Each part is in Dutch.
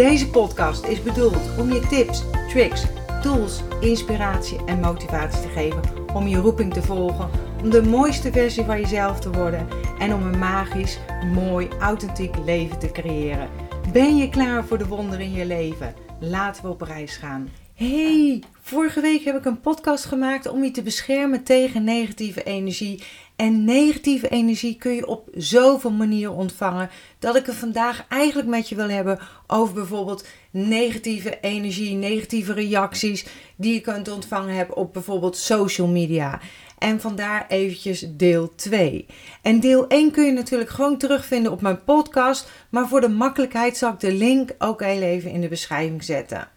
Deze podcast is bedoeld om je tips, tricks, tools, inspiratie en motivatie te geven om je roeping te volgen, om de mooiste versie van jezelf te worden en om een magisch, mooi, authentiek leven te creëren. Ben je klaar voor de wonderen in je leven? Laten we op reis gaan. Hey, vorige week heb ik een podcast gemaakt om je te beschermen tegen negatieve energie. En negatieve energie kun je op zoveel manieren ontvangen dat ik het vandaag eigenlijk met je wil hebben over bijvoorbeeld negatieve energie, negatieve reacties die je kunt ontvangen hebben op bijvoorbeeld social media. En vandaar eventjes deel 2. En deel 1 kun je natuurlijk gewoon terugvinden op mijn podcast, maar voor de makkelijkheid zal ik de link ook heel even in de beschrijving zetten.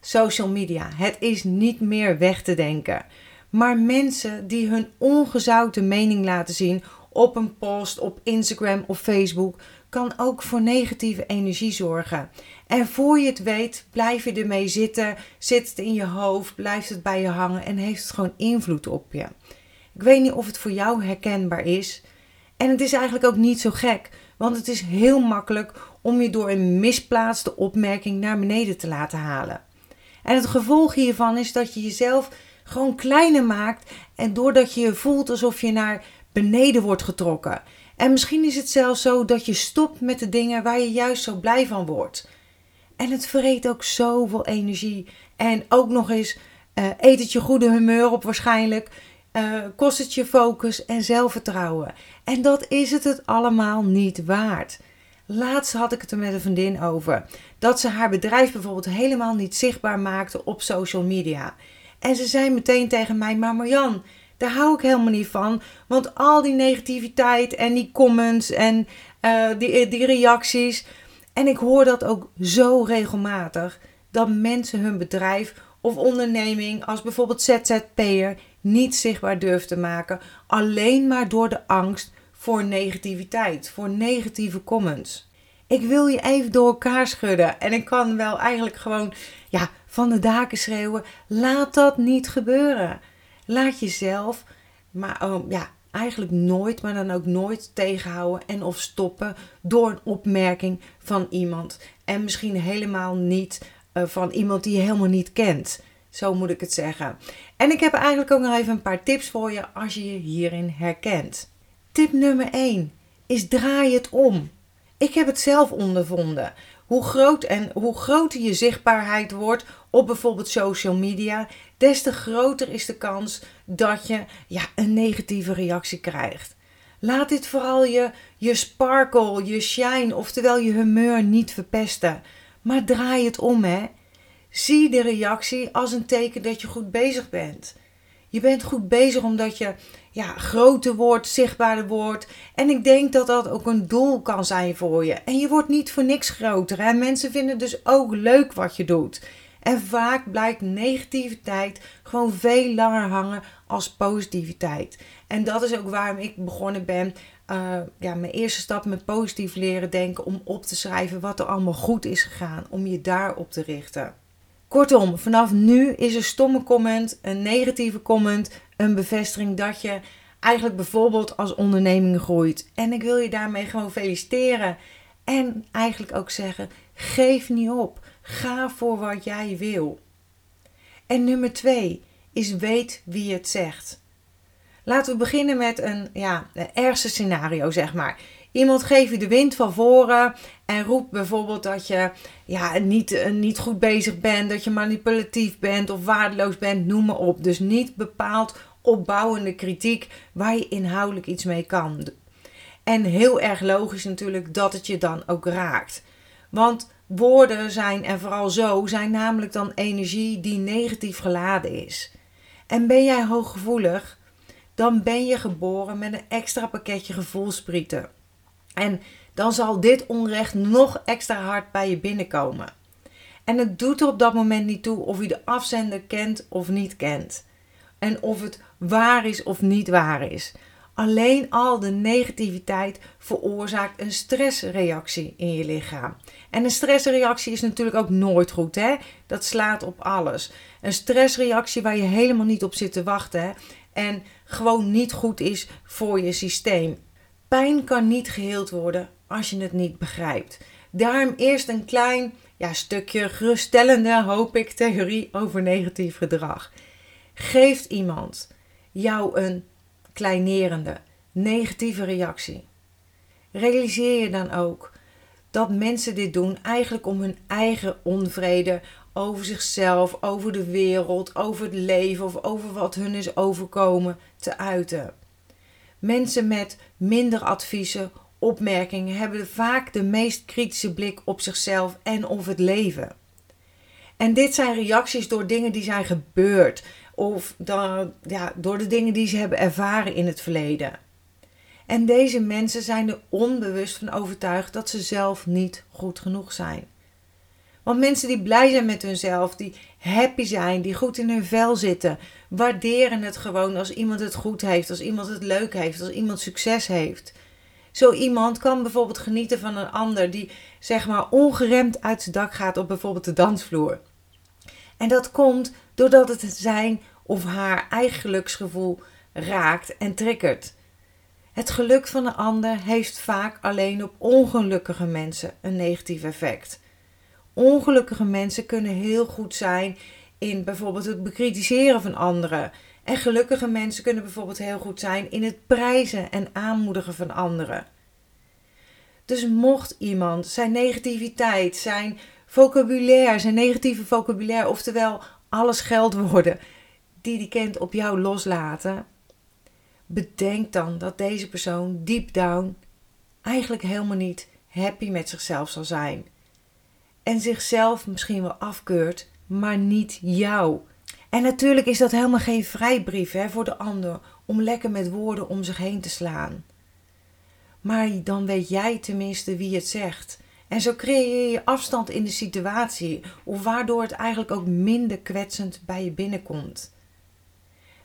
Social media, het is niet meer weg te denken. Maar mensen die hun ongezouten mening laten zien op een post op Instagram of Facebook kan ook voor negatieve energie zorgen. En voor je het weet, blijf je ermee zitten, zit het in je hoofd, blijft het bij je hangen en heeft het gewoon invloed op je. Ik weet niet of het voor jou herkenbaar is. En het is eigenlijk ook niet zo gek, want het is heel makkelijk om je door een misplaatste opmerking naar beneden te laten halen. En het gevolg hiervan is dat je jezelf gewoon kleiner maakt en doordat je voelt alsof je naar beneden wordt getrokken. En misschien is het zelfs zo dat je stopt met de dingen waar je juist zo blij van wordt. En het vreet ook zoveel energie. En ook nog eens uh, eet het je goede humeur op waarschijnlijk. Uh, kost het je focus en zelfvertrouwen. En dat is het het allemaal niet waard. Laatst had ik het er met een vriendin over. Dat ze haar bedrijf bijvoorbeeld helemaal niet zichtbaar maakte op social media. En ze zei meteen tegen mij: Maar Marjan, daar hou ik helemaal niet van. Want al die negativiteit en die comments en uh, die, die reacties. En ik hoor dat ook zo regelmatig. Dat mensen hun bedrijf of onderneming als bijvoorbeeld ZZP'er niet zichtbaar durven te maken. Alleen maar door de angst voor negativiteit, voor negatieve comments. Ik wil je even door elkaar schudden. En ik kan wel eigenlijk gewoon ja, van de daken schreeuwen. Laat dat niet gebeuren. Laat jezelf, maar um, ja, eigenlijk nooit, maar dan ook nooit tegenhouden en of stoppen door een opmerking van iemand. En misschien helemaal niet uh, van iemand die je helemaal niet kent. Zo moet ik het zeggen. En ik heb eigenlijk ook nog even een paar tips voor je als je je hierin herkent. Tip nummer 1 is draai het om. Ik heb het zelf ondervonden. Hoe groot en hoe groter je zichtbaarheid wordt op bijvoorbeeld social media, des te groter is de kans dat je ja, een negatieve reactie krijgt. Laat dit vooral je, je sparkle, je shine, oftewel je humeur niet verpesten. Maar draai het om, hè. Zie de reactie als een teken dat je goed bezig bent. Je bent goed bezig omdat je ja, groter wordt, zichtbaarder wordt. En ik denk dat dat ook een doel kan zijn voor je. En je wordt niet voor niks groter. En mensen vinden dus ook leuk wat je doet. En vaak blijkt negativiteit gewoon veel langer hangen als positiviteit. En dat is ook waarom ik begonnen ben. Uh, ja, mijn eerste stap met positief leren denken. Om op te schrijven wat er allemaal goed is gegaan. Om je daarop te richten. Kortom, vanaf nu is een stomme comment, een negatieve comment, een bevestiging dat je eigenlijk bijvoorbeeld als onderneming groeit. En ik wil je daarmee gewoon feliciteren. En eigenlijk ook zeggen: geef niet op. Ga voor wat jij wil. En nummer twee is weet wie het zegt. Laten we beginnen met een, ja, een ergste scenario, zeg maar. Iemand geeft je de wind van voren en roept bijvoorbeeld dat je ja, niet, eh, niet goed bezig bent, dat je manipulatief bent of waardeloos bent, noem maar op. Dus niet bepaald opbouwende kritiek waar je inhoudelijk iets mee kan. En heel erg logisch natuurlijk dat het je dan ook raakt. Want woorden zijn, en vooral zo, zijn namelijk dan energie die negatief geladen is. En ben jij hooggevoelig, dan ben je geboren met een extra pakketje gevoelsprieten. En dan zal dit onrecht nog extra hard bij je binnenkomen. En het doet er op dat moment niet toe of je de afzender kent of niet kent. En of het waar is of niet waar is. Alleen al de negativiteit veroorzaakt een stressreactie in je lichaam. En een stressreactie is natuurlijk ook nooit goed, hè? Dat slaat op alles. Een stressreactie waar je helemaal niet op zit te wachten en gewoon niet goed is voor je systeem. Pijn kan niet geheeld worden als je het niet begrijpt. Daarom eerst een klein ja, stukje geruststellende, hoop ik, theorie over negatief gedrag. Geeft iemand jou een kleinerende, negatieve reactie, realiseer je dan ook dat mensen dit doen eigenlijk om hun eigen onvrede over zichzelf, over de wereld, over het leven of over wat hun is overkomen te uiten. Mensen met minder adviezen, opmerkingen hebben vaak de meest kritische blik op zichzelf en op het leven. En dit zijn reacties door dingen die zijn gebeurd of ja, door de dingen die ze hebben ervaren in het verleden. En deze mensen zijn er onbewust van overtuigd dat ze zelf niet goed genoeg zijn. Want mensen die blij zijn met hunzelf, die happy zijn, die goed in hun vel zitten, waarderen het gewoon als iemand het goed heeft, als iemand het leuk heeft, als iemand succes heeft. Zo iemand kan bijvoorbeeld genieten van een ander die zeg maar ongeremd uit zijn dak gaat op bijvoorbeeld de dansvloer. En dat komt doordat het zijn of haar eigen geluksgevoel raakt en triggert. Het geluk van een ander heeft vaak alleen op ongelukkige mensen een negatief effect. Ongelukkige mensen kunnen heel goed zijn in bijvoorbeeld het bekritiseren van anderen. En gelukkige mensen kunnen bijvoorbeeld heel goed zijn in het prijzen en aanmoedigen van anderen. Dus mocht iemand zijn negativiteit, zijn vocabulaire, zijn negatieve vocabulaire, oftewel alles geld worden, die die kent op jou loslaten, bedenk dan dat deze persoon deep down eigenlijk helemaal niet happy met zichzelf zal zijn. En zichzelf misschien wel afkeurt, maar niet jou. En natuurlijk is dat helemaal geen vrijbrief hè, voor de ander om lekker met woorden om zich heen te slaan. Maar dan weet jij tenminste wie het zegt. En zo creëer je afstand in de situatie, of waardoor het eigenlijk ook minder kwetsend bij je binnenkomt.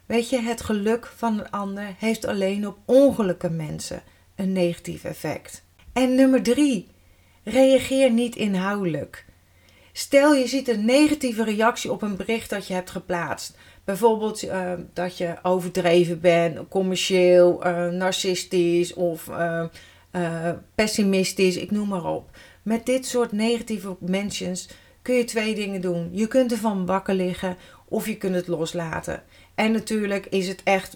Weet je, het geluk van een ander heeft alleen op ongelukkige mensen een negatief effect. En nummer drie, reageer niet inhoudelijk. Stel je ziet een negatieve reactie op een bericht dat je hebt geplaatst. Bijvoorbeeld uh, dat je overdreven bent, commercieel, uh, narcistisch of uh, pessimistisch, ik noem maar op. Met dit soort negatieve mentions kun je twee dingen doen. Je kunt ervan wakker liggen of je kunt het loslaten. En natuurlijk is het echt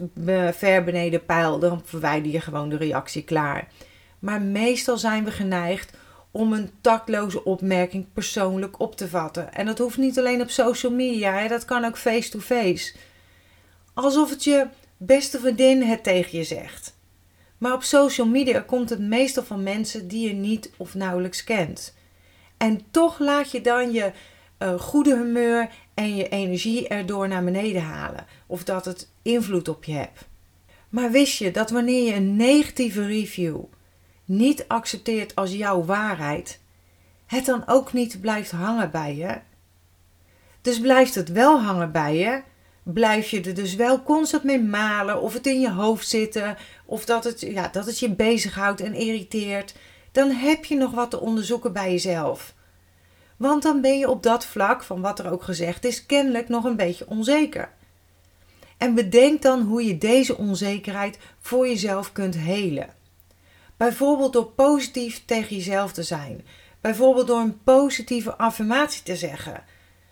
ver beneden pijl, dan verwijder je gewoon de reactie klaar. Maar meestal zijn we geneigd om een tactloze opmerking persoonlijk op te vatten. En dat hoeft niet alleen op social media, hè? dat kan ook face-to-face. Alsof het je beste vriendin het tegen je zegt. Maar op social media komt het meestal van mensen die je niet of nauwelijks kent. En toch laat je dan je uh, goede humeur en je energie erdoor naar beneden halen. Of dat het invloed op je hebt. Maar wist je dat wanneer je een negatieve review niet accepteert als jouw waarheid, het dan ook niet blijft hangen bij je? Dus blijft het wel hangen bij je, blijf je er dus wel constant mee malen of het in je hoofd zitten of dat het, ja, dat het je bezighoudt en irriteert, dan heb je nog wat te onderzoeken bij jezelf. Want dan ben je op dat vlak, van wat er ook gezegd is, kennelijk nog een beetje onzeker. En bedenk dan hoe je deze onzekerheid voor jezelf kunt helen. Bijvoorbeeld door positief tegen jezelf te zijn. Bijvoorbeeld door een positieve affirmatie te zeggen.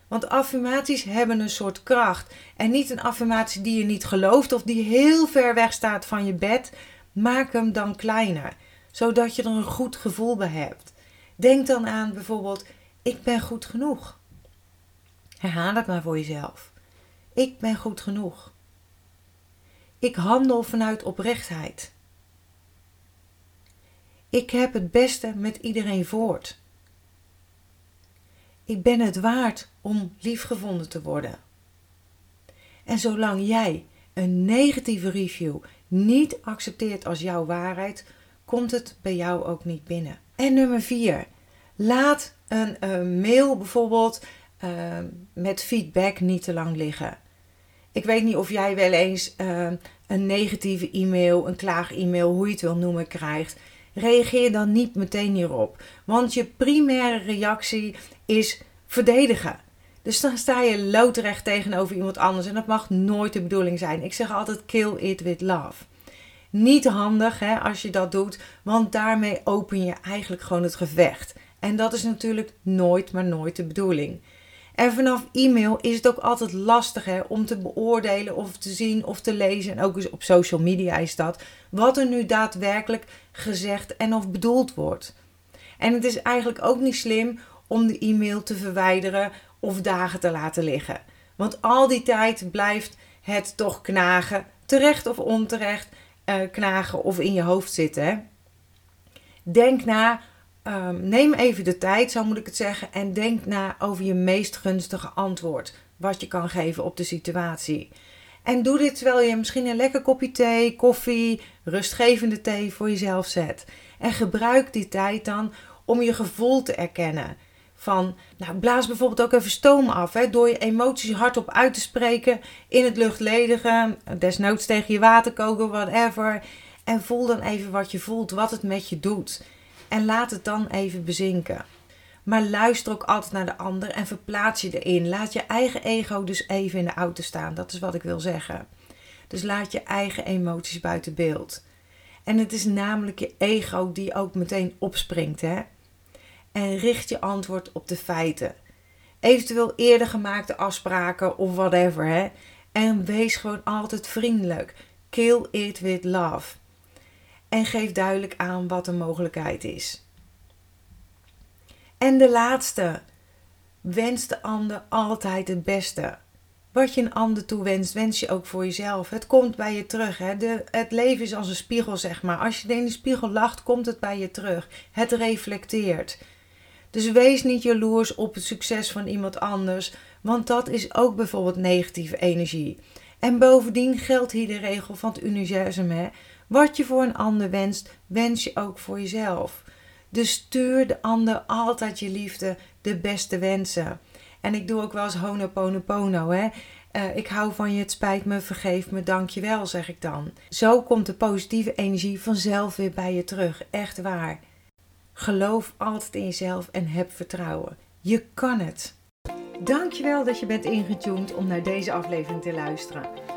Want affirmaties hebben een soort kracht. En niet een affirmatie die je niet gelooft of die heel ver weg staat van je bed. Maak hem dan kleiner, zodat je er een goed gevoel bij hebt. Denk dan aan bijvoorbeeld: ik ben goed genoeg. Herhaal het maar voor jezelf. Ik ben goed genoeg. Ik handel vanuit oprechtheid. Ik heb het beste met iedereen voort. Ik ben het waard om liefgevonden te worden. En zolang jij een negatieve review niet accepteert als jouw waarheid, komt het bij jou ook niet binnen. En nummer 4. Laat een uh, mail bijvoorbeeld uh, met feedback niet te lang liggen. Ik weet niet of jij wel eens uh, een negatieve e-mail, een klaag-e-mail, hoe je het wil noemen, krijgt. Reageer dan niet meteen hierop. Want je primaire reactie is verdedigen. Dus dan sta je loodrecht tegenover iemand anders. En dat mag nooit de bedoeling zijn. Ik zeg altijd kill it with love. Niet handig hè, als je dat doet, want daarmee open je eigenlijk gewoon het gevecht. En dat is natuurlijk nooit, maar nooit de bedoeling. En vanaf e-mail is het ook altijd lastig om te beoordelen of te zien of te lezen. En ook eens op social media is dat. Wat er nu daadwerkelijk gezegd en of bedoeld wordt. En het is eigenlijk ook niet slim om de e-mail te verwijderen of dagen te laten liggen. Want al die tijd blijft het toch knagen, terecht of onterecht uh, knagen of in je hoofd zitten. Denk na, um, neem even de tijd, zo moet ik het zeggen, en denk na over je meest gunstige antwoord wat je kan geven op de situatie. En doe dit terwijl je misschien een lekker kopje thee, koffie, rustgevende thee voor jezelf zet. En gebruik die tijd dan om je gevoel te erkennen. Van, nou, blaas bijvoorbeeld ook even stoom af. Hè, door je emoties hardop uit te spreken in het luchtledige. Desnoods tegen je waterkoker, whatever. En voel dan even wat je voelt, wat het met je doet. En laat het dan even bezinken. Maar luister ook altijd naar de ander en verplaats je erin. Laat je eigen ego dus even in de auto staan. Dat is wat ik wil zeggen. Dus laat je eigen emoties buiten beeld. En het is namelijk je ego die ook meteen opspringt. Hè? En richt je antwoord op de feiten. Eventueel eerder gemaakte afspraken of whatever. Hè? En wees gewoon altijd vriendelijk. Kill it with love. En geef duidelijk aan wat de mogelijkheid is. En de laatste. Wens de ander altijd het beste. Wat je een ander toewenst, wens je ook voor jezelf. Het komt bij je terug. Hè? De, het leven is als een spiegel, zeg maar. Als je in de spiegel lacht, komt het bij je terug. Het reflecteert. Dus wees niet jaloers op het succes van iemand anders, want dat is ook bijvoorbeeld negatieve energie. En bovendien geldt hier de regel van het universum: hè? Wat je voor een ander wenst, wens je ook voor jezelf. Dus stuur de ander altijd je liefde, de beste wensen. En ik doe ook wel eens honoponopono, hè. Uh, ik hou van je, het spijt me, vergeef me, dank je wel, zeg ik dan. Zo komt de positieve energie vanzelf weer bij je terug, echt waar. Geloof altijd in jezelf en heb vertrouwen. Je kan het. Dankjewel dat je bent ingetuned om naar deze aflevering te luisteren.